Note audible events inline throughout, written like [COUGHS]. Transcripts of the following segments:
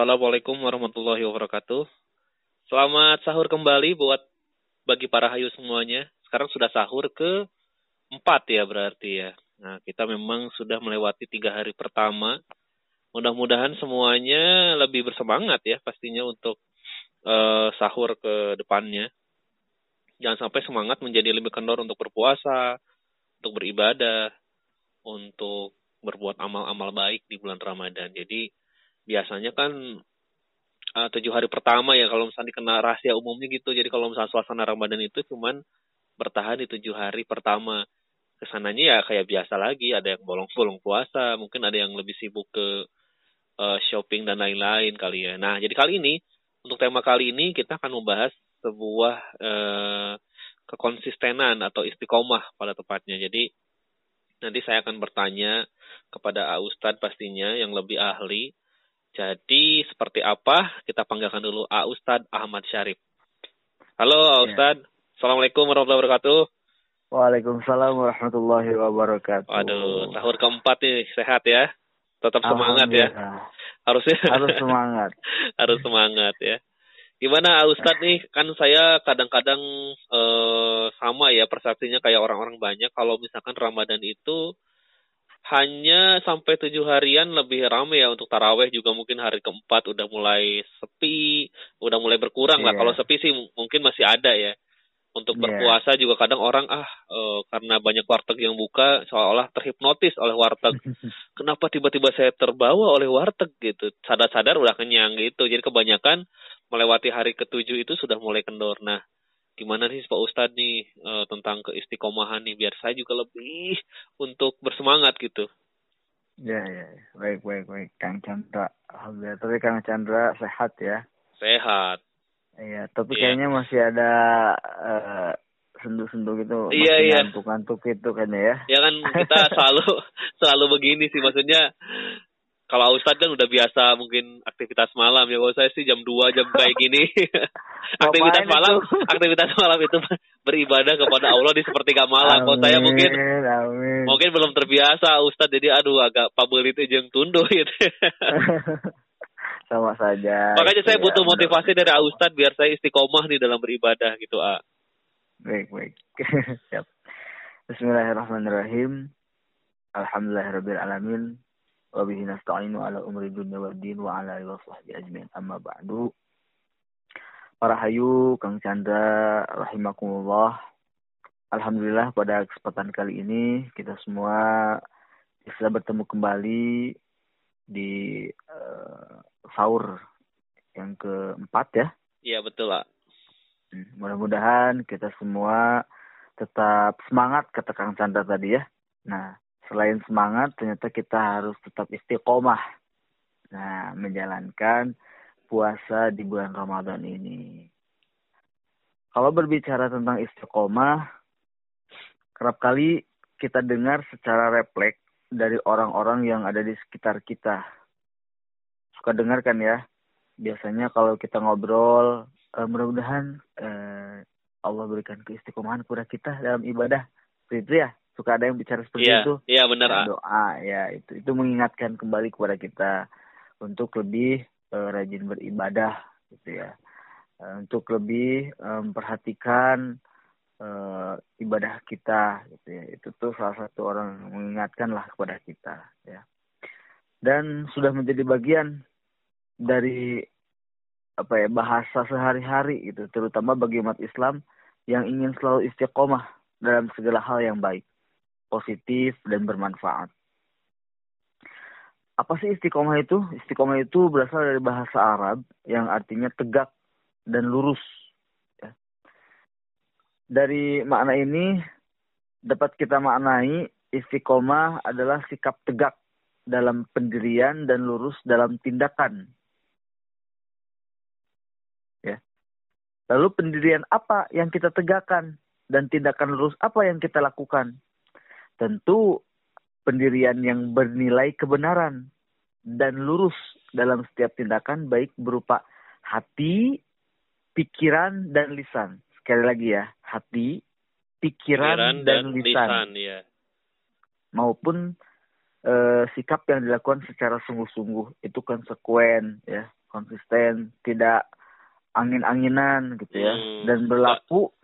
Assalamualaikum warahmatullahi wabarakatuh. Selamat sahur kembali buat bagi para hayu semuanya. Sekarang sudah sahur ke empat ya berarti ya. Nah kita memang sudah melewati tiga hari pertama. Mudah-mudahan semuanya lebih bersemangat ya pastinya untuk uh, sahur ke depannya. Jangan sampai semangat menjadi lebih kendor untuk berpuasa, untuk beribadah, untuk berbuat amal-amal baik di bulan Ramadan. Jadi biasanya kan uh, tujuh hari pertama ya kalau misalnya kena rahasia umumnya gitu. Jadi kalau misalnya suasana Ramadan itu cuman bertahan di tujuh hari pertama. Ke sananya ya kayak biasa lagi, ada yang bolong-bolong puasa, mungkin ada yang lebih sibuk ke uh, shopping dan lain-lain kali ya. Nah, jadi kali ini untuk tema kali ini kita akan membahas sebuah uh, kekonsistenan atau istiqomah pada tepatnya. Jadi nanti saya akan bertanya kepada Ustadz pastinya yang lebih ahli jadi seperti apa? Kita panggilkan dulu A Ustad Ahmad Syarif. Halo A Ustad. Ya. Assalamualaikum warahmatullahi wabarakatuh. Waalaikumsalam warahmatullahi wabarakatuh. Waduh, sahur keempat nih sehat ya. Tetap semangat ya. Harusnya [LAUGHS] harus semangat. [LAUGHS] harus semangat ya. Gimana Ustad nih? Kan saya kadang-kadang eh, sama ya persepsinya kayak orang-orang banyak kalau misalkan Ramadan itu hanya sampai tujuh harian lebih ramai ya untuk taraweh juga mungkin hari keempat udah mulai sepi, udah mulai berkurang yeah. lah. Iya. Kalau sepi sih mungkin masih ada ya. Untuk yeah. berpuasa juga kadang orang ah e, karena banyak warteg yang buka seolah-olah terhipnotis oleh warteg. [LAUGHS] Kenapa tiba-tiba saya terbawa oleh warteg gitu? Sadar-sadar udah kenyang gitu. Jadi kebanyakan melewati hari ketujuh itu sudah mulai kendor. Nah, gimana sih Pak Ustadz nih uh, tentang keistiqomahan nih biar saya juga lebih untuk bersemangat gitu. Ya, ya, ya. baik, baik, baik, Kang Chandra. Alhamdulillah, tapi Kang Chandra sehat ya? Sehat. Iya, tapi yeah. kayaknya masih ada uh, sendu-sendu gitu, iya, masih iya. ngantuk-ngantuk gitu kan ya? Ya kan kita [LAUGHS] selalu selalu begini sih, maksudnya kalau Ustadz kan udah biasa mungkin aktivitas malam ya. Kalau saya sih jam 2 jam kayak gini. [LAUGHS] [LAUGHS] aktivitas malam, itu? [LAUGHS] aktivitas malam itu beribadah kepada Allah di sepertiga malam. Kalau saya mungkin amin. mungkin belum terbiasa Ustadz jadi aduh agak pabel itu jeng tunduh gitu. Sama saja. Makanya saya ya, butuh motivasi dari Ustadz biar saya istiqomah nih dalam beribadah gitu, A. Baik, baik. Siap. Bismillahirrahmanirrahim. Alhamdulillahirabbil umri dunya wa din wa ala alihi wa sahbihi ajmain amma ba'du para hayu Kang Chandra rahimakumullah Alhamdulillah pada kesempatan kali ini kita semua bisa bertemu kembali di uh, sahur yang keempat ya. Iya betul lah. Hmm, mudah-mudahan kita semua tetap semangat kata Kang Chandra tadi ya. Nah, selain semangat ternyata kita harus tetap istiqomah. Nah menjalankan puasa di bulan Ramadan ini. Kalau berbicara tentang istiqomah kerap kali kita dengar secara refleks dari orang-orang yang ada di sekitar kita. Suka dengar kan ya? Biasanya kalau kita ngobrol eh, mudah-mudahan eh, Allah berikan keistiqomahan kepada kita dalam ibadah ya suka ada yang bicara seperti yeah, itu. Iya yeah, benar. Doa ya itu itu mengingatkan kembali kepada kita untuk lebih uh, rajin beribadah gitu ya. Uh, untuk lebih memperhatikan uh, ibadah kita gitu ya. Itu tuh salah satu orang mengingatkan lah kepada kita ya. Dan sudah menjadi bagian dari apa ya bahasa sehari-hari gitu terutama bagi umat Islam yang ingin selalu istiqomah dalam segala hal yang baik positif dan bermanfaat. Apa sih istiqomah itu? Istiqomah itu berasal dari bahasa Arab yang artinya tegak dan lurus. Ya. Dari makna ini dapat kita maknai istiqomah adalah sikap tegak dalam pendirian dan lurus dalam tindakan. Ya. Lalu pendirian apa yang kita tegakkan dan tindakan lurus apa yang kita lakukan? Tentu pendirian yang bernilai kebenaran dan lurus dalam setiap tindakan baik berupa hati, pikiran dan lisan. Sekali lagi ya, hati, pikiran, pikiran dan, dan lisan. lisan ya. Maupun e, sikap yang dilakukan secara sungguh-sungguh itu konsekuen ya. konsisten tidak angin-anginan gitu ya Hmm. dan berlaku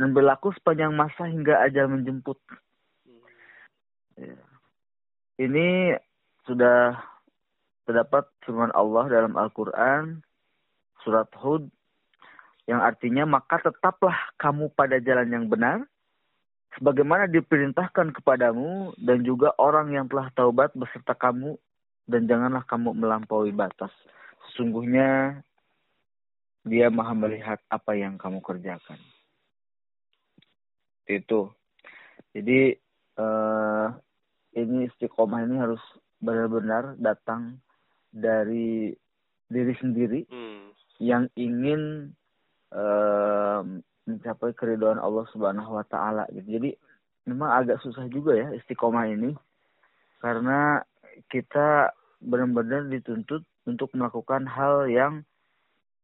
dan berlaku sepanjang masa hingga ajal menjemput. Ini sudah terdapat firman Allah dalam Al-Quran surat Hud yang artinya maka tetaplah kamu pada jalan yang benar sebagaimana diperintahkan kepadamu dan juga orang yang telah taubat beserta kamu dan janganlah kamu melampaui batas. Sesungguhnya dia maha melihat apa yang kamu kerjakan. Itu. Jadi eh, ini istiqomah ini harus benar-benar datang dari diri sendiri Hmm. yang ingin eh, mencapai keridhaan Allah Subhanahu wa taala gitu. Jadi memang agak susah juga ya istiqomah ini karena kita benar-benar dituntut untuk melakukan hal yang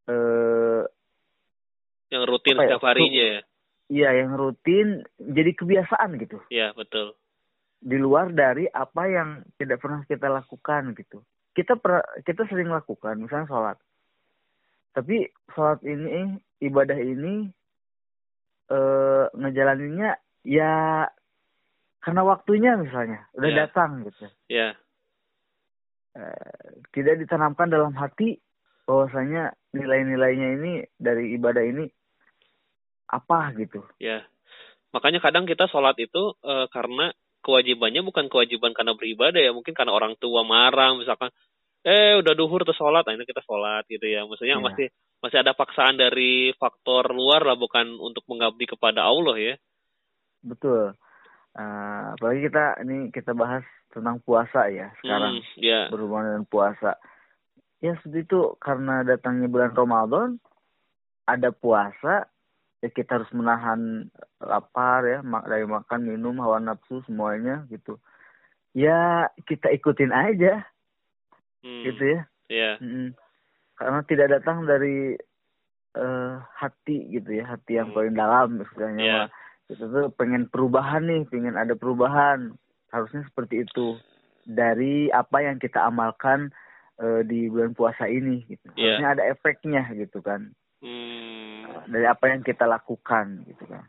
eh Yang rutin ya, setiap harinya ya. ya yang rutin jadi kebiasaan gitu. Ya, betul. Di luar dari apa yang tidak pernah kita lakukan gitu. Kita per, kita sering lakukan misalnya sholat. Tapi sholat ini ibadah ini eh ngejalaninnya ya karena waktunya misalnya udah Ya. datang gitu. Ya. Eh, tidak ditanamkan dalam hati bahwasanya nilai-nilainya ini dari ibadah ini apa gitu. Ya. Makanya kadang kita sholat itu eh, karena kewajibannya bukan kewajiban karena beribadah ya, mungkin karena orang tua marah misalkan eh udah duhur tuh sholat, nah ini kita sholat gitu ya. Maksudnya Iya. masih masih ada paksaan dari faktor luar lah bukan untuk mengabdi kepada Allah ya. Betul. Eh, apalagi kita ini kita bahas tentang puasa ya sekarang. Hmm, ya. berhubungan dengan puasa. Ya seperti itu karena datangnya bulan Ramadan ada puasa ya kita harus menahan lapar ya mak- dari makan minum hawa nafsu semuanya gitu. Ya kita ikutin aja Hmm, gitu ya. ya. Mm-mm. Karena tidak datang dari eh, hati gitu ya, hati yang Hmm. paling dalam istilahnya. Ya. mah. Kita tuh pengen perubahan nih, pengen ada perubahan. Harusnya seperti itu dari apa yang kita amalkan eh, di bulan puasa ini gitu. Ya. Harusnya ada efeknya gitu kan. Hmm. Dari apa yang kita lakukan gitu kan.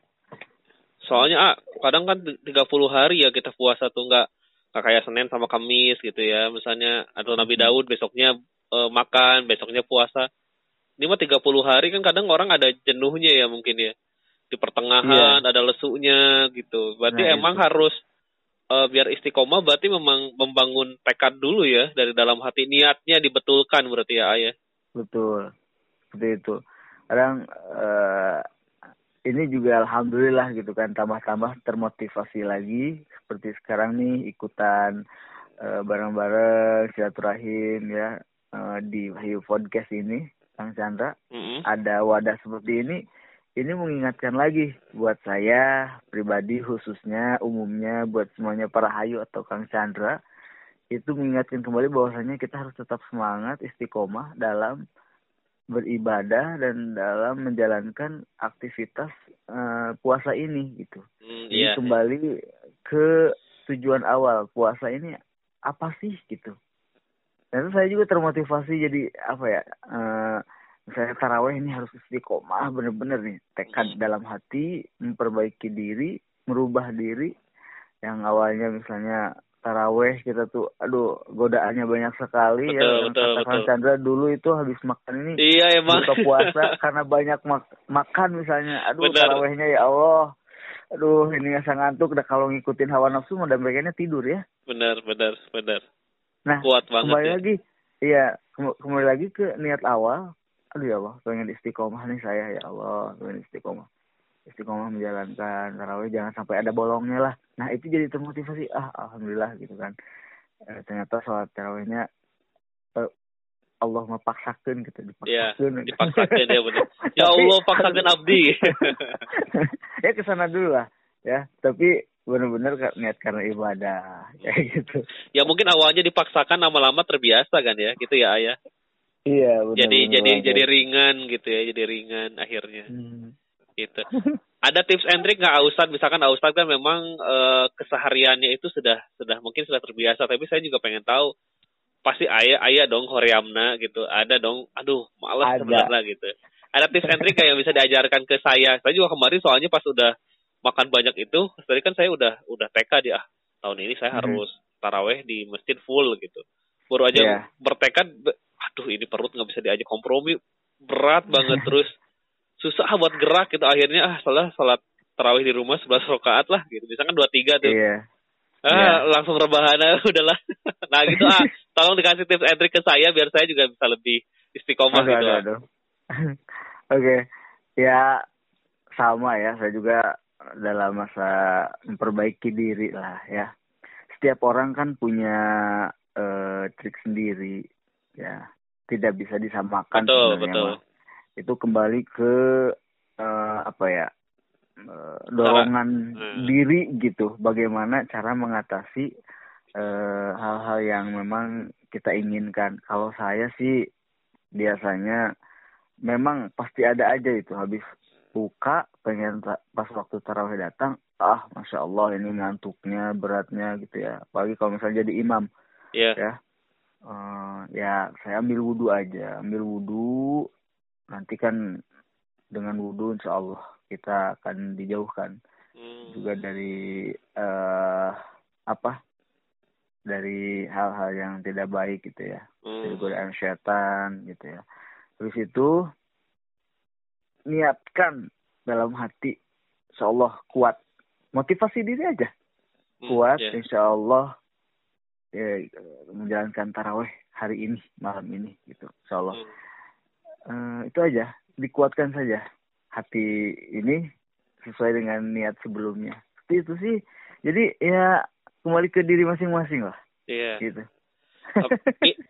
Soalnya ah, kadang kan 30 hari ya kita puasa tuh nggak nggak kayak Senin sama Kamis gitu ya. Misalnya atau Nabi Hmm. Daud besoknya eh, makan, besoknya puasa. Ini mah 30 hari kan kadang orang ada jenuhnya ya mungkin ya. Di pertengahan ada lesunya gitu. Berarti Nah, emang itu. harus eh, biar istiqomah berarti memang membangun tekad dulu ya dari dalam hati niatnya dibetulkan berarti ya ayah. Betul. Seperti itu. Kadang eh, ini juga alhamdulillah gitu kan tambah-tambah termotivasi lagi. Seperti sekarang nih ikutan eh, bareng-bareng silaturahim ya eh, di Wahyu Podcast ini Kang Chandra. Mm-mm. ada wadah seperti ini. Ini mengingatkan lagi buat saya pribadi khususnya umumnya buat semuanya para hayu atau Kang Chandra. Itu mengingatkan kembali bahwasanya kita harus tetap semangat istiqomah dalam beribadah dan dalam menjalankan aktivitas eh, puasa ini gitu. Hmm, Jadi iya. kembali ke tujuan awal puasa ini apa sih gitu. Dan saya juga termotivasi jadi apa ya? eh, misalnya taraweh ini harus istiqomah bener-bener nih tekad Hmm. dalam hati memperbaiki diri, merubah diri yang awalnya misalnya taraweh kita tuh aduh godaannya banyak sekali Betul, ya betul, kata Kang betul. Chandra dulu itu habis makan ini Iya emang. buka puasa [LAUGHS] karena banyak mak- makan misalnya aduh tarawehnya ya Allah aduh ini nggak ngantuk dah kalau ngikutin hawa nafsu dan mereka tidur ya benar, benar, benar. nah Kuat banget kembali ya. lagi iya kem- kembali lagi ke niat awal aduh ya Allah pengen istiqomah nih saya ya Allah pengen istiqomah istiqomah menjalankan tarawih jangan sampai ada bolongnya lah nah itu jadi termotivasi ah alhamdulillah gitu kan Eh, ternyata sholat tarawihnya eh, Allah mepaksakan gitu Iya, dipaksakan dipaksakan [LAUGHS] ya benar. Ya Allah, paksakan abdi. [LAUGHS] ya ke sana dulu lah ya tapi benar-benar niat karena ibadah [LAUGHS] kayak gitu ya mungkin awalnya dipaksakan lama-lama terbiasa kan ya, gitu ya ayah. iya benar Jadi benar jadi banget. jadi ringan gitu ya, jadi ringan akhirnya Hmm. Gitu. Ada tips and trick nggak Ustad? Misalkan Ustad kan memang eh, kesehariannya itu sudah sudah mungkin sudah terbiasa, tapi saya juga pengen tahu pasti ayah ayah dong Horeamna gitu ada dong aduh malas sebenarnya gitu ada tips and trick yang bisa diajarkan ke saya saya juga kemarin soalnya pas udah makan banyak itu tadi kan saya udah udah TK di ah tahun ini saya hmm. harus taraweh di masjid full gitu baru aja yeah. bertekad aduh ini perut nggak bisa diajak kompromi berat banget [LAUGHS] terus susah buat gerak gitu. Akhirnya ah salah salat tarawih di rumah sebelas rakaat lah gitu. Misalkan dua tiga tuh. Yeah ah yeah. langsung rebahan [LAUGHS] udahlah. Nah gitu ah [LAUGHS] tolong dikasih tips and trick ke saya biar saya juga bisa lebih istiqomah aduh, gitu aduh, aduh. [LAUGHS] oke. Okay. ya sama ya. Saya juga dalam masa memperbaiki diri lah ya. Setiap orang kan punya uh, trik sendiri ya. Tidak bisa disamakan betul betul itu kembali ke uh, apa ya Eh, dorongan hmm. diri gitu. Bagaimana cara mengatasi eh, hal-hal uh, yang memang kita inginkan. Kalau saya sih biasanya memang pasti ada aja itu. Habis buka pengen pas waktu tarawih datang ah masya Allah ini ngantuknya beratnya gitu ya. Apalagi kalau misalnya jadi imam yeah. ya. Uh, ya saya ambil wudhu aja. Ambil wudhu nanti kan dengan wudhu insya Allah kita akan dijauhkan hmm. juga dari uh, apa dari hal-hal yang tidak baik gitu ya hmm. dari godaan setan gitu ya terus itu niatkan dalam hati insya Allah kuat motivasi diri aja hmm, kuat hmm, yeah. insya Allah ya, menjalankan taraweh hari ini malam ini gitu insya Allah hmm. Uh, itu aja dikuatkan saja hati ini sesuai dengan niat sebelumnya. Seperti itu sih. Jadi ya kembali ke diri masing-masing lah. Iya. Gitu.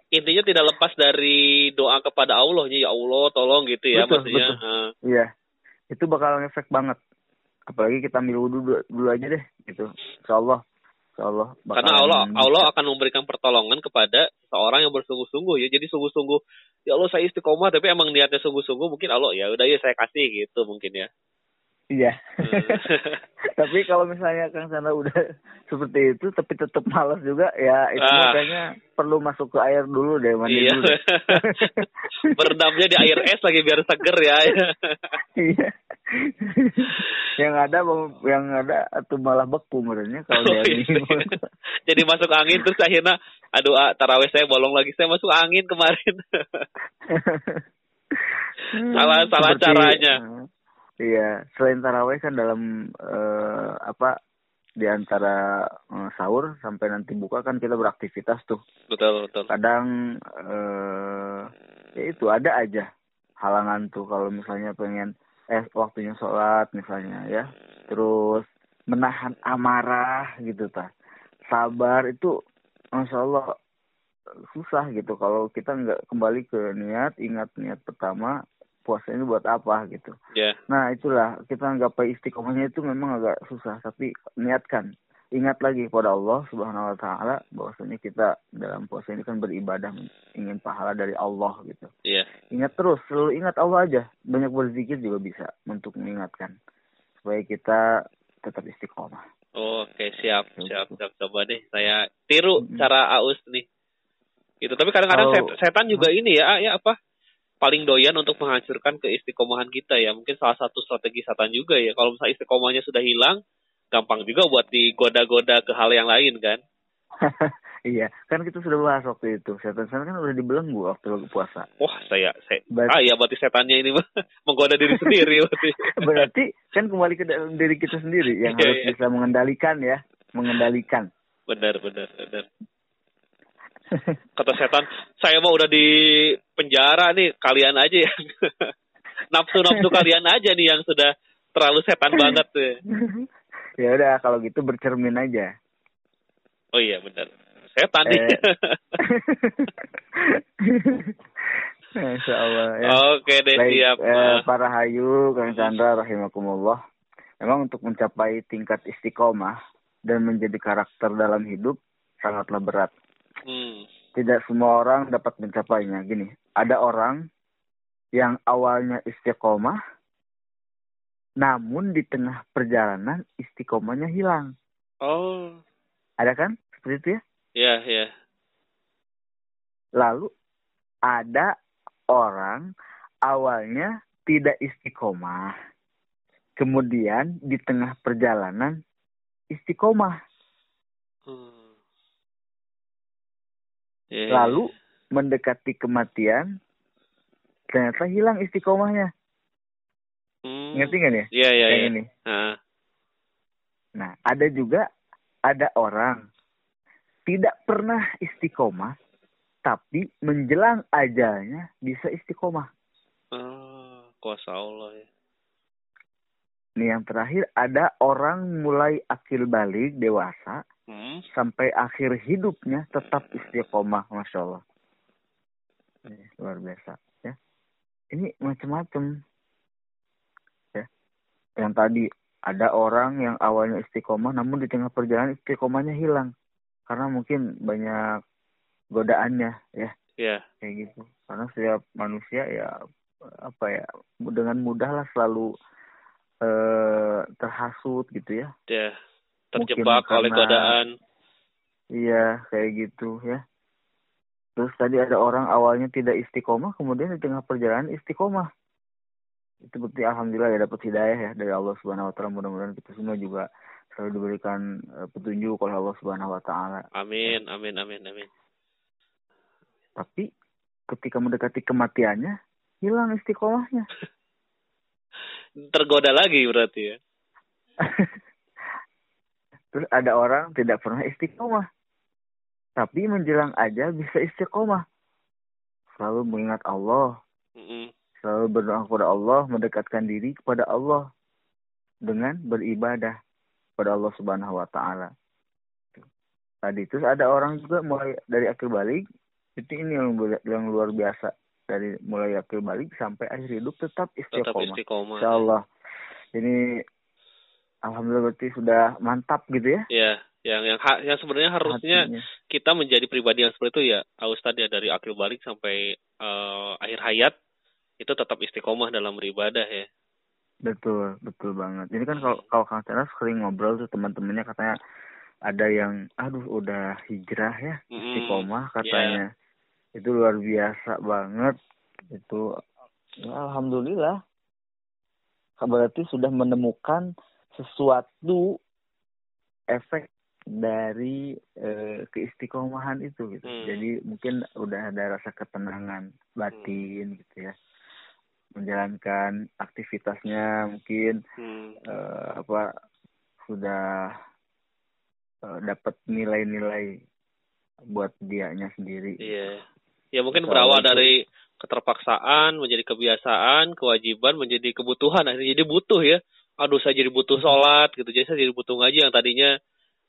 Intinya tidak lepas dari doa kepada Allah ya Allah tolong gitu ya betul, maksudnya. Betul. Uh. Iya. Itu bakal ngefek banget. Apalagi kita ambil wudhu dulu, dulu aja deh gitu. Insya Allah. Allah. Karena Allah Allah akan memberikan pertolongan kepada seorang yang bersungguh-sungguh ya. Jadi sungguh-sungguh ya Allah saya istiqomah tapi emang niatnya sungguh-sungguh mungkin Allah ya udah ya saya kasih gitu mungkin ya iya. Hmm. [LAUGHS] tapi kalau misalnya Kang Sandra udah [LAUGHS] seperti itu tapi tetap malas juga ya itu ah. kayaknya perlu masuk ke air dulu deh mandi iya. dulu. [LAUGHS] Berendamnya di air es lagi biar seger ya. Iya. Yang ada yang ada atau malah beku menurutnya kalau oh, iya. jadi masuk angin terus akhirnya aduh ah, taraweh saya bolong lagi. Saya masuk angin kemarin. Salah salah Seperti, caranya iya selain taraweh kan dalam uh, apa di antara uh, sahur sampai nanti buka kan kita beraktivitas tuh. Betul betul. Kadang uh, ya itu ada aja halangan tuh kalau misalnya pengen eh waktunya sholat misalnya ya. Terus menahan amarah gitu ta sabar itu masya Allah susah gitu. Kalau kita nggak kembali ke niat ingat niat pertama puasa ini buat apa gitu yeah. nah itulah kita nggak pakai istiqomahnya itu memang agak susah tapi niatkan ingat lagi kepada Allah Subhanahu wa taala bahwasanya kita dalam puasa ini kan beribadah ingin pahala dari Allah gitu. Iya. Ingat terus, selalu ingat Allah aja. Banyak berzikir juga bisa untuk mengingatkan supaya kita tetap istiqomah. Oke, siap, siap, siap. Coba deh saya tiru hmm. cara Aus nih. Gitu. Tapi kadang-kadang oh. setan juga ini ya, ya apa? Paling doyan untuk menghancurkan keistiqomahan kita ya. Mungkin salah satu strategi setan juga ya. Kalau misalnya istiqomahnya sudah hilang, gampang juga buat digoda-goda ke hal yang lain kan. [LAUGHS] iya, kan kita sudah bahas waktu itu. Setan-setan kan udah dibelenggu waktu puasa. Wah, saya, saya berarti, ah ya berarti setannya ini [LAUGHS] menggoda diri sendiri berarti. [LAUGHS] berarti kan kembali ke diri kita sendiri yang iya, harus iya. bisa mengendalikan ya, mengendalikan. Benar, benar, benar. [LAUGHS] Kata setan, saya mau udah di penjara nih, kalian aja ya. [LAUGHS] nafsu-nafsu kalian aja nih yang sudah terlalu setan banget tuh [LAUGHS] ya udah kalau gitu bercermin aja oh iya benar tadi eh. Insya Allah ya. Oke deh Baik, siap. Eh, para hayu Kang Chandra rahimakumullah. Memang untuk mencapai tingkat istiqomah dan menjadi karakter dalam hidup sangatlah berat. Hmm. Tidak semua orang dapat mencapainya. Gini, ada orang yang awalnya istiqomah namun di tengah perjalanan istiqomahnya hilang. Oh. Ada kan? Seperti itu ya? Iya, iya. lalu ada orang awalnya tidak istiqomah kemudian di tengah perjalanan istiqomah Hmm. Ya, lalu ya. mendekati kematian ternyata hilang istiqomahnya Hmm. ngerti nggak nih Iya, iya, kayak iya. ini Ah, nah ada juga ada orang tidak pernah istiqomah tapi menjelang ajalnya bisa istiqomah ah, kuasa Allah ya. nih yang terakhir ada orang mulai akil balik dewasa Hmm. sampai akhir hidupnya tetap istiqomah masya Allah. Ini luar biasa ya. Ini macam-macam ya. Yang tadi ada orang yang awalnya istiqomah namun di tengah perjalanan istiqomahnya hilang. Karena mungkin banyak godaannya ya. Ya, kayak gitu. Karena setiap manusia ya apa ya dengan mudah lah selalu eh terhasut gitu ya ya. Mungkin Terjebak oleh karena- godaan. Iya, kayak gitu ya. Terus tadi ada orang awalnya tidak istiqomah, kemudian di tengah perjalanan istiqomah. Itu bukti alhamdulillah ya dapat hidayah ya dari Allah Subhanahu wa taala. Mudah-mudahan kita semua juga selalu diberikan eh, petunjuk oleh Allah Subhanahu wa taala. Amin, amin, amin, amin. Tapi ketika mendekati kematiannya, hilang istiqomahnya. [LAUGHS] Tergoda lagi berarti ya. [LAUGHS] Terus ada orang tidak pernah istiqomah. Tapi menjelang aja bisa istiqomah. Selalu mengingat Allah, selalu berdoa kepada Allah, mendekatkan diri kepada Allah dengan beribadah kepada Allah Subhanahu wa taala. Tadi terus ada orang juga mulai dari akhir balik itu ini yang yang luar biasa dari mulai akhir balik sampai akhir hidup tetap Tetap istiqomah. istiqomah. Insya Allah. Ini alhamdulillah berarti sudah mantap gitu ya. Ya, yang yang yang sebenarnya harusnya hatinya. kita menjadi pribadi yang seperti itu ya, Ustaz ya dari akhir balik sampai eh, akhir hayat itu tetap istiqomah dalam beribadah ya. Betul, betul banget. Ini kan kalau kalau Kang Teras sering ngobrol tuh teman-temannya katanya ada yang aduh udah hijrah ya Mm-mm. istiqomah katanya. Itu luar biasa banget. Itu ya, alhamdulillah. Berarti sudah menemukan sesuatu efek dari eh, keistiqomahan itu gitu. Hmm. Jadi mungkin udah ada rasa ketenangan batin gitu ya. Menjalankan aktivitasnya mungkin Hmm. eh, apa sudah eh, dapat nilai-nilai buat dianya sendiri. Iya. Ya mungkin berawal itu- dari keterpaksaan menjadi kebiasaan, kewajiban menjadi kebutuhan, akhirnya jadi butuh ya. Aduh saya jadi butuh sholat gitu, jadi saya jadi butuh ngaji yang tadinya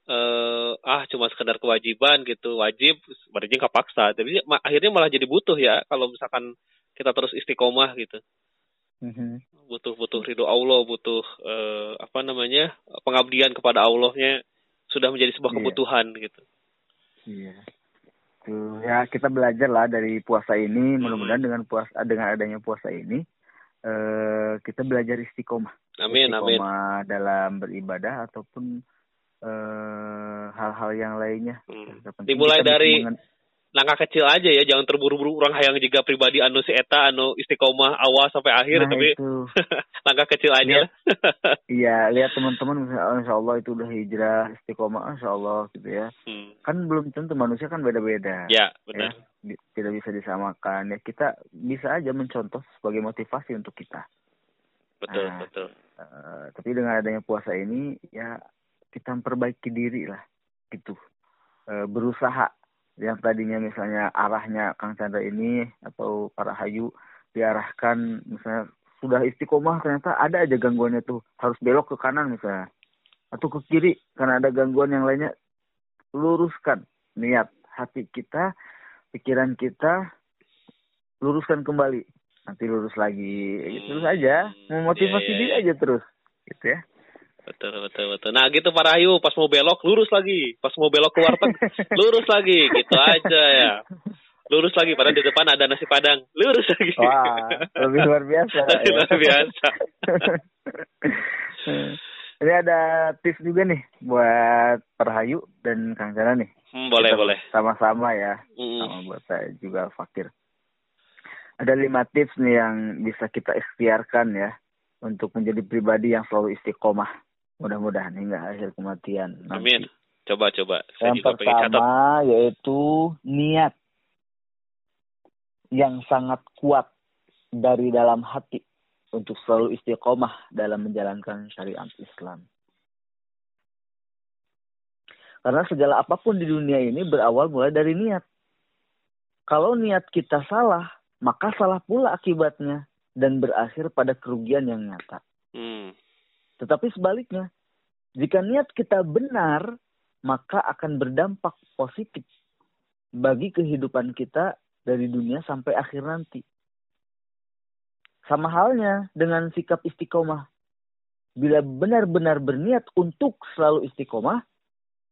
eh ah cuma sekedar kewajiban gitu, wajib, sebenarnya nggak paksa. Tapi ma- akhirnya malah jadi butuh ya kalau misalkan kita terus istiqomah gitu. Mhm. butuh butuh ridho Allah butuh eh, apa namanya pengabdian kepada Allahnya sudah menjadi sebuah Iya. kebutuhan gitu Iya. Tuh ya kita belajar lah dari puasa ini. Hmm. Mudah-mudahan dengan puasa dengan adanya puasa ini eh kita belajar istiqomah. amin amin istiqomah dalam beribadah ataupun eh hal-hal yang lainnya. Hmm. Dimulai dari mengen- langkah kecil aja ya jangan terburu-buru orang hayang juga pribadi anu si eta anu istiqomah awal sampai akhir Nah, tapi itu. [LAUGHS] langkah kecil aja Iya, lihat teman-teman insya Allah itu udah hijrah, istiqomah, insya Allah gitu ya. Hmm. Kan belum tentu manusia kan beda-beda. ya benar Di- Tidak bisa disamakan. Ya kita bisa aja mencontoh sebagai motivasi untuk kita. betul Nah. betul Eh, tapi dengan adanya puasa ini, ya kita memperbaiki diri lah, gitu. Eh, berusaha. Yang tadinya misalnya arahnya Kang Chandra ini atau para hayu diarahkan misalnya sudah istiqomah ternyata ada aja gangguannya tuh. Harus belok ke kanan misalnya atau ke kiri karena ada gangguan yang lainnya. Luruskan niat hati kita pikiran kita luruskan kembali. Nanti lurus lagi gitu terus aja. Memotivasi Iya, iya, diri iya. aja terus gitu ya betul betul betul nah gitu Pak Rahayu pas mau belok lurus lagi pas mau belok ke warteg [LAUGHS] lurus lagi gitu aja ya lurus lagi padahal di depan ada nasi padang lurus lagi wah lebih luar biasa [LAUGHS] Lebih ya. luar biasa [LAUGHS] Ini ada tips juga nih buat Perhayu dan Kang Jana nih. Hmm, boleh, Kita boleh. Sama-sama ya, Mm. sama buat saya juga Fakir. Ada lima tips nih yang bisa kita ikhtiarkan ya untuk menjadi pribadi yang selalu istiqomah. Mudah-mudahan hingga akhir kematian. nanti. Amin. Coba, coba. Saya Yang juga pertama yaitu niat yang sangat kuat dari dalam hati untuk selalu istiqomah dalam menjalankan syariat Islam. Karena segala apa pun di dunia ini berawal mulai dari niat. Kalau niat kita salah, maka salah pula akibatnya dan berakhir pada kerugian yang nyata. Hmm. Tetapi sebaliknya, jika niat kita benar, maka akan berdampak positif bagi kehidupan kita dari dunia sampai akhir nanti. Sama halnya dengan sikap istiqomah. Bila benar-benar berniat untuk selalu istiqomah,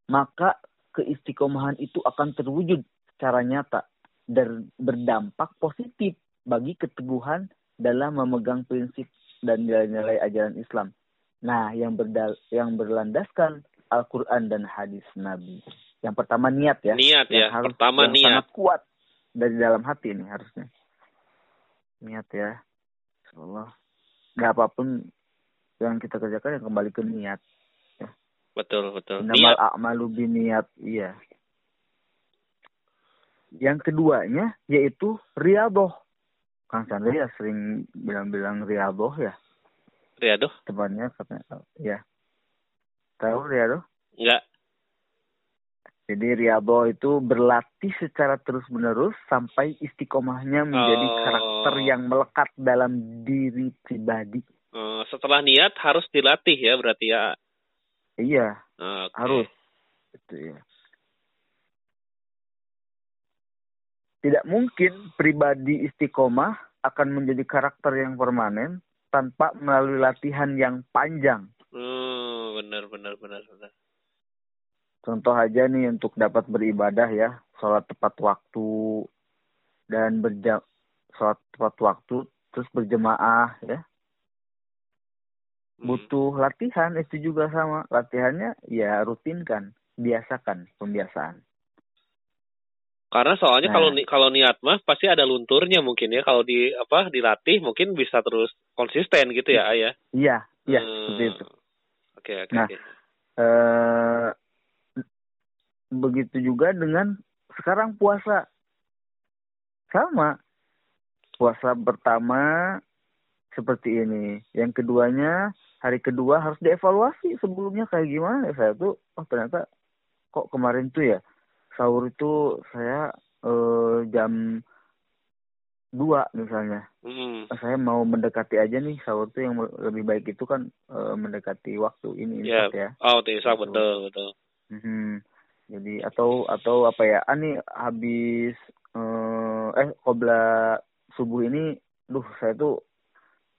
maka keistiqomahan itu akan terwujud secara nyata dan berdampak positif bagi keteguhan dalam memegang prinsip dan nilai-nilai ajaran Islam. Nah, yang berdal yang berlandaskan Al-Qur'an dan hadis Nabi. Yang pertama niat ya. Niat ya. Yang harus Pertama yang niat. sangat kuat dari dalam hati ini harusnya. Niat ya. Allah. Gak apa pun yang kita kerjakan yang kembali ke niat. Betul, betul. Innamal a'malu biniat. Iya. Yang keduanya yaitu riadoh. Kang Chandra ya sering bilang-bilang riadoh ya. Riado? Temannya katanya. Ya. Tahu riadoh? Enggak. Jadi riadoh itu berlatih secara terus-menerus sampai istiqomahnya menjadi Oh. karakter yang melekat dalam diri pribadi. Eh, setelah niat harus dilatih ya berarti ya. Iya, Oke. harus. Itu ya. Tidak mungkin pribadi istiqomah akan menjadi karakter yang permanen tanpa melalui latihan yang panjang. Hmm, benar, benar, benar, benar. Contoh aja nih untuk dapat beribadah ya, sholat tepat waktu dan berjam sholat tepat waktu terus berjemaah ya. Hmm. Butuh latihan itu juga sama. Latihannya ya rutinkan, biasakan pembiasaan. Karena soalnya Nah. kalau kalau niat mah pasti ada lunturnya mungkin ya. Kalau di apa dilatih mungkin bisa terus konsisten gitu ya, Ayah. Iya, iya Hmm. seperti itu. Oke, oke. Nah. oke. eh begitu juga dengan sekarang puasa sama puasa pertama seperti ini yang keduanya hari kedua harus dievaluasi sebelumnya kayak gimana saya tuh oh ternyata kok kemarin tuh ya sahur itu saya eh, jam dua misalnya Hmm. saya mau mendekati aja nih sahur tuh yang lebih baik itu kan eh, mendekati waktu ini Ya. imsak ya Oh, Betul. betul, betul. Mhm. Jadi atau atau apa ya? Ah nih habis eh, eh kobra subuh ini, duh saya tuh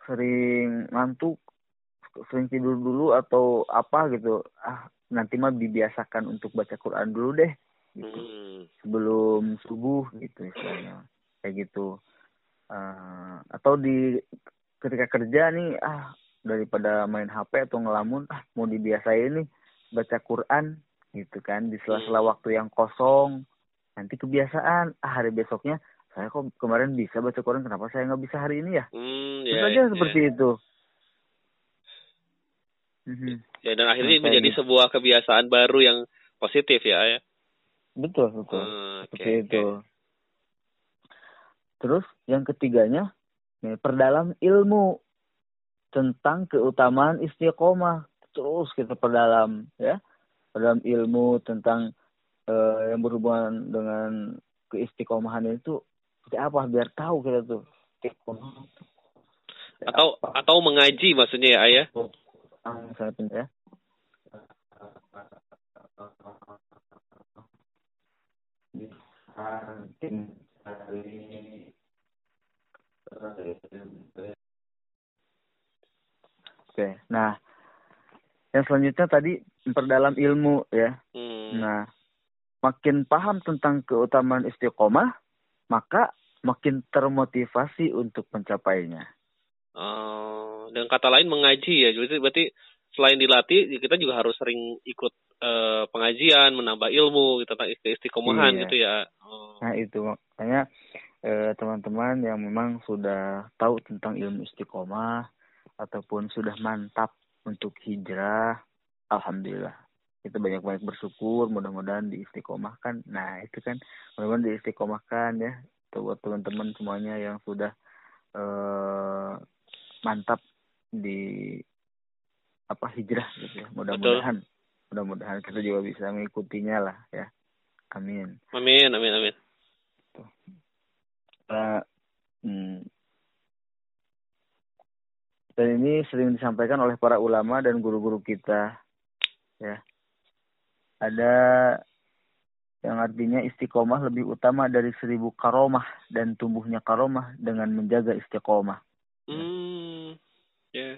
sering ngantuk, sering tidur dulu atau apa gitu. Ah nanti mah dibiasakan untuk baca Quran dulu deh, gitu. Hmm. Sebelum subuh gitu istilahnya, kayak gitu. Eh, atau di ketika kerja nih, ah daripada main HP atau ngelamun, ah mau dibiasain nih baca Quran gitu kan di sela-sela waktu yang kosong nanti kebiasaan ah hari besoknya saya kok kemarin bisa baca Quran kenapa saya nggak bisa hari ini ya Hmm, Bisa ya, aja ya. seperti itu Mhm. Ya, dan akhirnya Nah, menjadi gitu. sebuah kebiasaan baru yang positif ya, Ayah. Betul betul Hmm, oke, seperti oke. itu terus yang ketiganya nih, perdalam ilmu tentang keutamaan istiqomah terus kita perdalam ya perdalam ilmu tentang eh, yang berhubungan dengan keistiqomahan itu seperti apa biar tahu kita tuh istiqomah Atau apa. atau mengaji maksudnya ya, Ayah. Ah, misalnya pindah ya Oke, nah yang selanjutnya tadi memperdalam ilmu ya. Hmm. Nah, makin paham tentang keutamaan istiqomah, maka makin termotivasi untuk mencapainya. Oh, dengan kata lain mengaji ya. Berarti berarti selain dilatih kita juga harus sering ikut uh, pengajian menambah ilmu gitu tentang istiqomahan iya. gitu ya oh. nah itu makanya teman teman-teman yang memang sudah tahu tentang ilmu istiqomah ataupun sudah mantap untuk hijrah alhamdulillah kita banyak-banyak bersyukur mudah-mudahan diistiqomahkan nah itu kan mudah-mudahan diistiqomahkan ya buat teman-teman semuanya yang sudah uh, mantap di apa hijrah gitu ya mudah-mudahan mudah-mudahan kita juga bisa mengikutinya lah ya amin amin amin amin uh, hmm, dan ini sering disampaikan oleh para ulama dan guru-guru kita ya ada yang artinya istiqomah lebih utama dari seribu karomah dan tumbuhnya karomah dengan menjaga istiqomah. Hmm, ya. Yeah.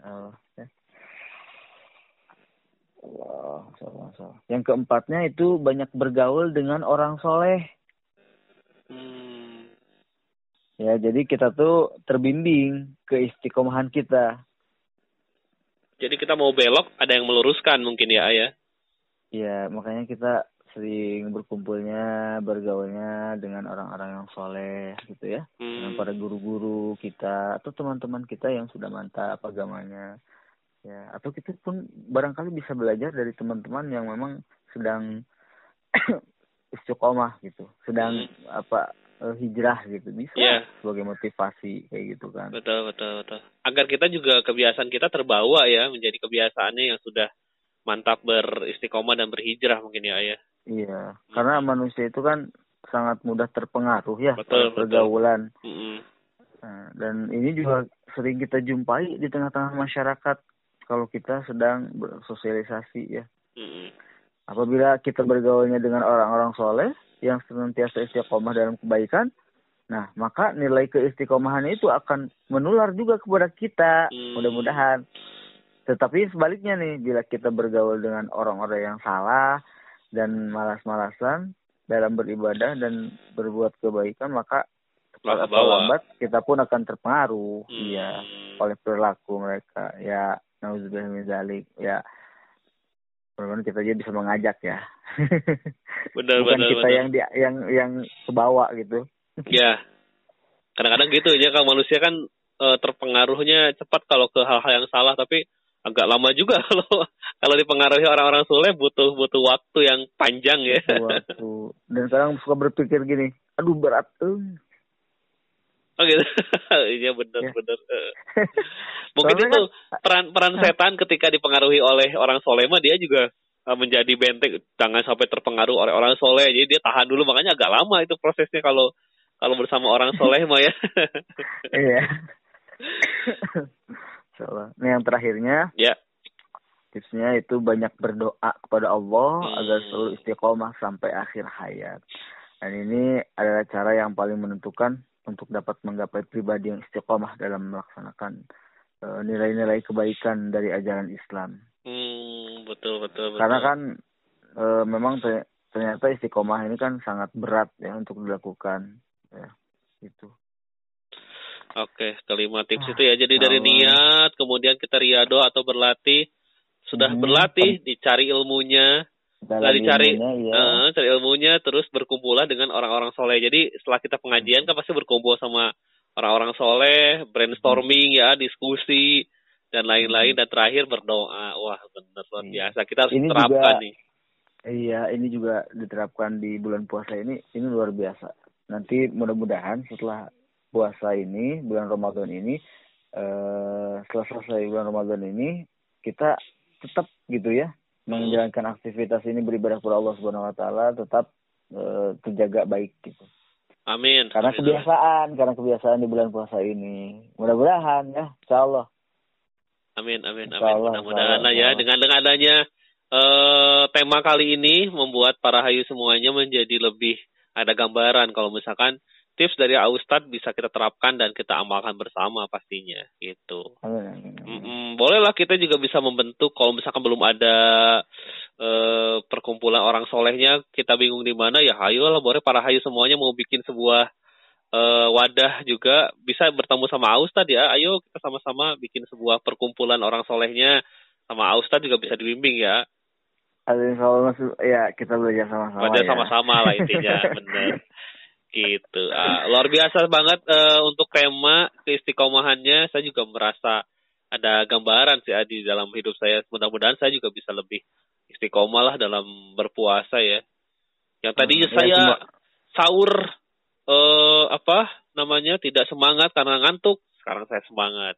Ya. Allah, salah, salah. Yang keempatnya itu banyak bergaul dengan orang soleh. Hmm. Ya, jadi kita tuh terbimbing ke istiqomahan kita. Jadi kita mau belok, ada yang meluruskan mungkin ya, Ayah? Ya, makanya kita sering berkumpulnya, bergaulnya dengan orang-orang yang soleh gitu ya. Hmm. Dengan para guru-guru kita atau teman-teman kita yang sudah mantap agamanya. Ya, atau kita pun barangkali bisa belajar dari teman-teman yang memang sedang [COUGHS] istiqomah gitu, sedang hmm. apa uh, hijrah gitu bisa yeah. sebagai motivasi kayak gitu kan. Betul betul betul. Agar kita juga kebiasaan kita terbawa ya menjadi kebiasaannya yang sudah mantap beristiqomah dan berhijrah mungkin ya ayah. Iya, hmm. karena manusia itu kan sangat mudah terpengaruh ya betul, pergaulan. Betul. Hmm. Nah, dan ini juga sering kita jumpai di tengah-tengah masyarakat kalau kita sedang bersosialisasi ya. Hmm. Apabila kita bergaulnya dengan orang-orang soleh, yang senantiasa istiqomah dalam kebaikan, nah maka nilai keistiqomahan itu akan menular juga kepada kita, hmm. mudah-mudahan. Tetapi sebaliknya nih, bila kita bergaul dengan orang-orang yang salah dan malas-malasan dalam beribadah dan berbuat kebaikan, maka cepat atau lambat kita pun akan terpengaruh, hmm. ya, oleh perilaku mereka. Ya, nauzubillah ya mudah kita aja bisa mengajak ya. [LAUGHS] Benar, bukan benar, kita benar. yang di, yang yang kebawa gitu. [LAUGHS] Ya kadang-kadang gitu ya kalau manusia kan e, terpengaruhnya cepat kalau ke hal-hal yang salah tapi agak lama juga [LAUGHS] kalau kalau dipengaruhi orang-orang soleh butuh butuh waktu yang panjang ya. Waktu. dan sekarang suka berpikir gini aduh berat tuh Oh gitu. [LAUGHS] Iya benar ya. benar. [LAUGHS] Mungkin Soalnya itu kan, peran peran setan ketika dipengaruhi oleh orang soleh mah dia juga uh, menjadi benteng jangan sampai terpengaruh oleh orang soleh jadi dia tahan dulu makanya agak lama itu prosesnya kalau kalau bersama orang soleh mah ya. [LAUGHS] Iya. Salah. Nah yang terakhirnya. Ya. Tipsnya itu banyak berdoa kepada Allah hmm. agar selalu istiqomah sampai akhir hayat. Dan ini adalah cara yang paling menentukan untuk dapat menggapai pribadi yang istiqomah dalam melaksanakan uh, nilai-nilai kebaikan dari ajaran Islam. Hmm, betul betul. betul. Karena kan uh, memang ternyata istiqomah ini kan sangat berat ya untuk dilakukan, ya itu. Oke, kelima tips ah, itu ya. Jadi dari niat, kemudian kita riado atau berlatih, sudah hmm, berlatih, dicari ilmunya, setelah dicari ilmunya, ya. uh, cari ilmunya terus berkumpullah dengan orang-orang soleh. Jadi setelah kita pengajian kan pasti berkumpul sama orang-orang soleh brainstorming ya diskusi dan lain-lain. Dan terakhir berdoa. Wah benar luar iya. biasa. Kita harus ini terapkan juga, nih. Iya ini juga diterapkan di bulan puasa ini. Ini luar biasa. Nanti mudah-mudahan setelah puasa ini bulan Ramadan ini uh, setelah selesai bulan Ramadan ini kita tetap gitu ya menjalankan aktivitas ini beribadah kepada Allah Subhanahu wa taala tetap uh, terjaga baik gitu. Amin. Karena Amin. kebiasaan, karena kebiasaan di bulan puasa ini. Mudah-mudahan ya, insyaallah. Amin, amin, amin. Mudah-mudahan ya dengan dengan adanya uh, tema kali ini membuat para hayu semuanya menjadi lebih ada gambaran kalau misalkan tips dari Ustadz bisa kita terapkan dan kita amalkan bersama pastinya gitu. Mm -mm, bolehlah kita juga bisa membentuk kalau misalkan belum ada uh, perkumpulan orang solehnya kita bingung di mana ya hayo lah boleh para hayu semuanya mau bikin sebuah uh, wadah juga bisa bertemu sama Ustadz ya ayo kita sama-sama bikin sebuah perkumpulan orang solehnya sama Ustadz juga bisa dibimbing ya. Ada yang masuk ya kita belajar sama-sama. Belajar ya. sama-sama lah intinya, [LAUGHS] bener. Gitu. Ah, luar biasa banget eh, untuk tema keistiqomahannya. Saya juga merasa ada gambaran sih ah, di dalam hidup saya. Mudah-mudahan saya juga bisa lebih istiqomah lah dalam berpuasa ya. Yang tadinya Hmm, ya, saya semua- sahur eh apa namanya tidak semangat karena ngantuk. Sekarang saya semangat.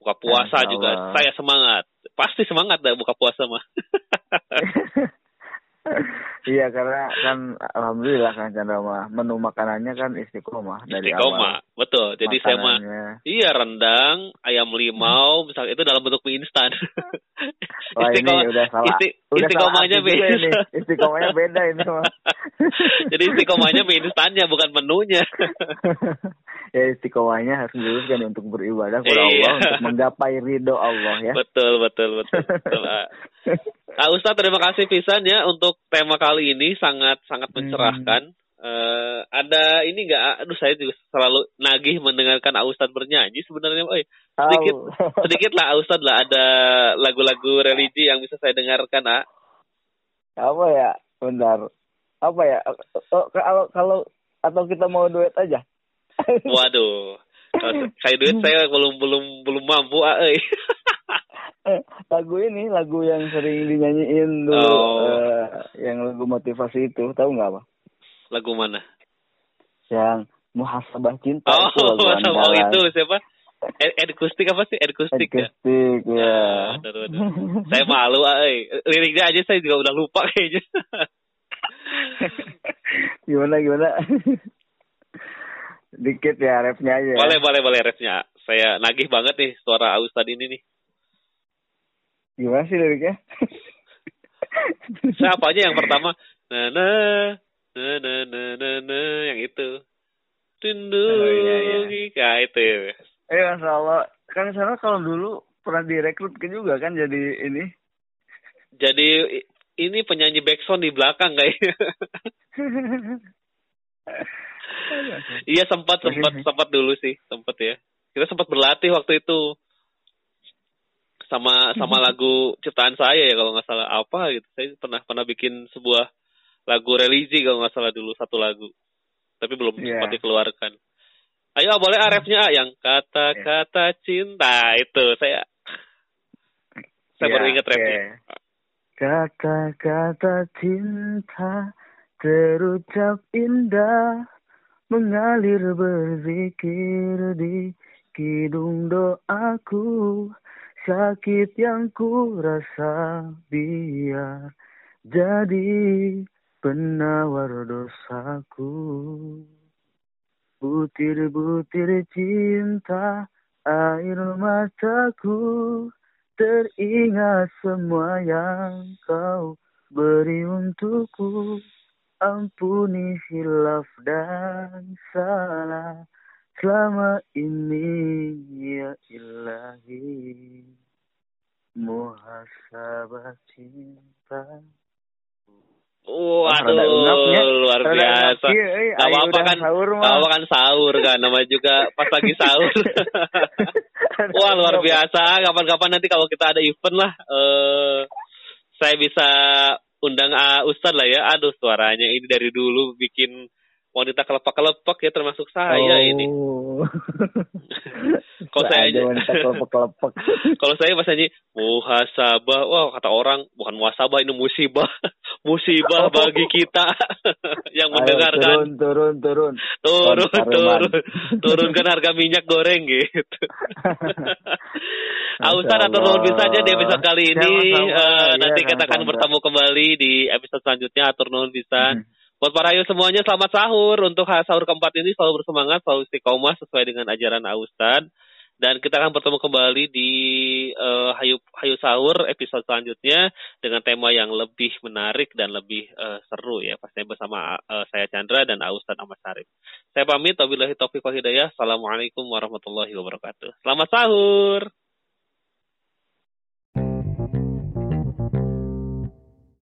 Buka puasa Masya juga Allah. saya semangat. Pasti semangat dah buka puasa mah. [LAUGHS] Iya karena kan alhamdulillah kan Chandra mah menu makanannya kan istiqomah dari Istiqomah, awal. betul. Jadi saya mah. Iya rendang, ayam limau, misalnya itu dalam bentuk mie instan. [LAUGHS] Wah ini Istiqomah- udah salah. isti- udah istiqomahnya salah beda. ini. Istiqomahnya beda ini mah. [LAUGHS] Jadi istiqomahnya mie instannya bukan menunya. [LAUGHS] ya istiqomahnya harus diluruskan untuk beribadah kepada Iya. Allah untuk menggapai ridho Allah ya. betul, betul, betul. betul. Nah, Ustadz terima kasih pisan ya untuk tema kali ini sangat sangat Hmm. mencerahkan. Eh, ada ini enggak? Aduh saya juga selalu nagih mendengarkan Ustadz bernyanyi sebenarnya. Oh, sedikit sedikit lah Ustadz lah ada lagu-lagu religi yang bisa saya dengarkan ah. apa ya? Bentar. Apa ya? Oh, Kalau kalau atau kita mau duet aja. Waduh. Kalau [LAUGHS] saya duit saya belum belum belum mampu ah. Eh, [LAUGHS] lagu ini lagu yang sering dinyanyiin dulu Oh. eh, yang lagu motivasi itu tahu nggak apa Lagu mana? yang muhasabah cinta Oh, itu lagu [LAUGHS] oh andalan itu siapa? Ed, Kustik apa sih? Ed Kustik ya? Ya Aduh, aduh. Saya malu, ah, euy. Liriknya aja saya juga udah lupa kayaknya. [LAUGHS] gimana gimana dikit ya rapnya aja boleh, boleh, boleh refnya. Saya nagih banget nih suara Ustad ini nih. Gimana sih liriknya Saya apa aja yang pertama? Na na na na na na, na yang itu. Rindu. Oh, iya, iya. Ya, itu. eh masya Allah kan sana kalau dulu pernah direkrut ke juga kan jadi ini Jadi ini penyanyi backsound di belakang kayaknya. [LAUGHS] Iya sempat sempat sempat dulu sih sempat ya. Kita sempat berlatih waktu itu sama sama lagu ciptaan saya ya kalau nggak salah apa gitu. Saya pernah pernah bikin sebuah lagu religi kalau nggak salah dulu satu lagu. Tapi belum Iya. sempat dikeluarkan. Ayo boleh arefnya yang kata-kata cinta itu saya saya Ya, baru ingat oke. refnya. Kata-kata cinta terucap indah mengalir berzikir di kidung doaku sakit yang ku rasa biar jadi penawar dosaku. Butir-butir cinta air mataku teringat semua yang kau beri untukku. Ampuni hilaf dan salah selama ini ya ilahi muhasabah cinta Waduh, ungapnya. luar biasa. iya, eh, Gak ayo apa-apa kan, sahur gak apa kan sahur kan, namanya juga pas lagi sahur. [LAUGHS] Wah luar biasa, kapan-kapan nanti kalau kita ada event lah, eh saya bisa undang uh, Ustadz lah ya. Aduh suaranya ini dari dulu bikin wanita kelepak-kelepak ya termasuk saya ini. Oh. [LAUGHS] Kalau saya aja- wanita kelepek-kelepek. [LAUGHS] Kalau saya pas nyanyi muhasabah, wah kata orang bukan muhasabah ini musibah, [LAUGHS] musibah bagi kita yang Ayo, mendengarkan. turun, turun, turun. turun turun Pareman. turunkan harga minyak goreng gitu. Ah, Ustaz Masya atau nuhun bisa aja di episode kali ini Iya, nanti kita akan bertemu kembali di episode selanjutnya atur nuhun bisa. Hmm. Buat para ayu semuanya selamat sahur untuk sahur keempat ini selalu bersemangat, selalu istiqomah sesuai dengan ajaran Ustaz. Dan kita akan bertemu kembali di eh, Hayu Hayu Sahur episode selanjutnya dengan tema yang lebih menarik dan lebih eh, seru ya pastinya bersama eh, saya Chandra dan Ustaz Ahmad Syarif. Saya pamit wabillahi taufiq wal hidayah. Assalamualaikum warahmatullahi wabarakatuh. Selamat sahur.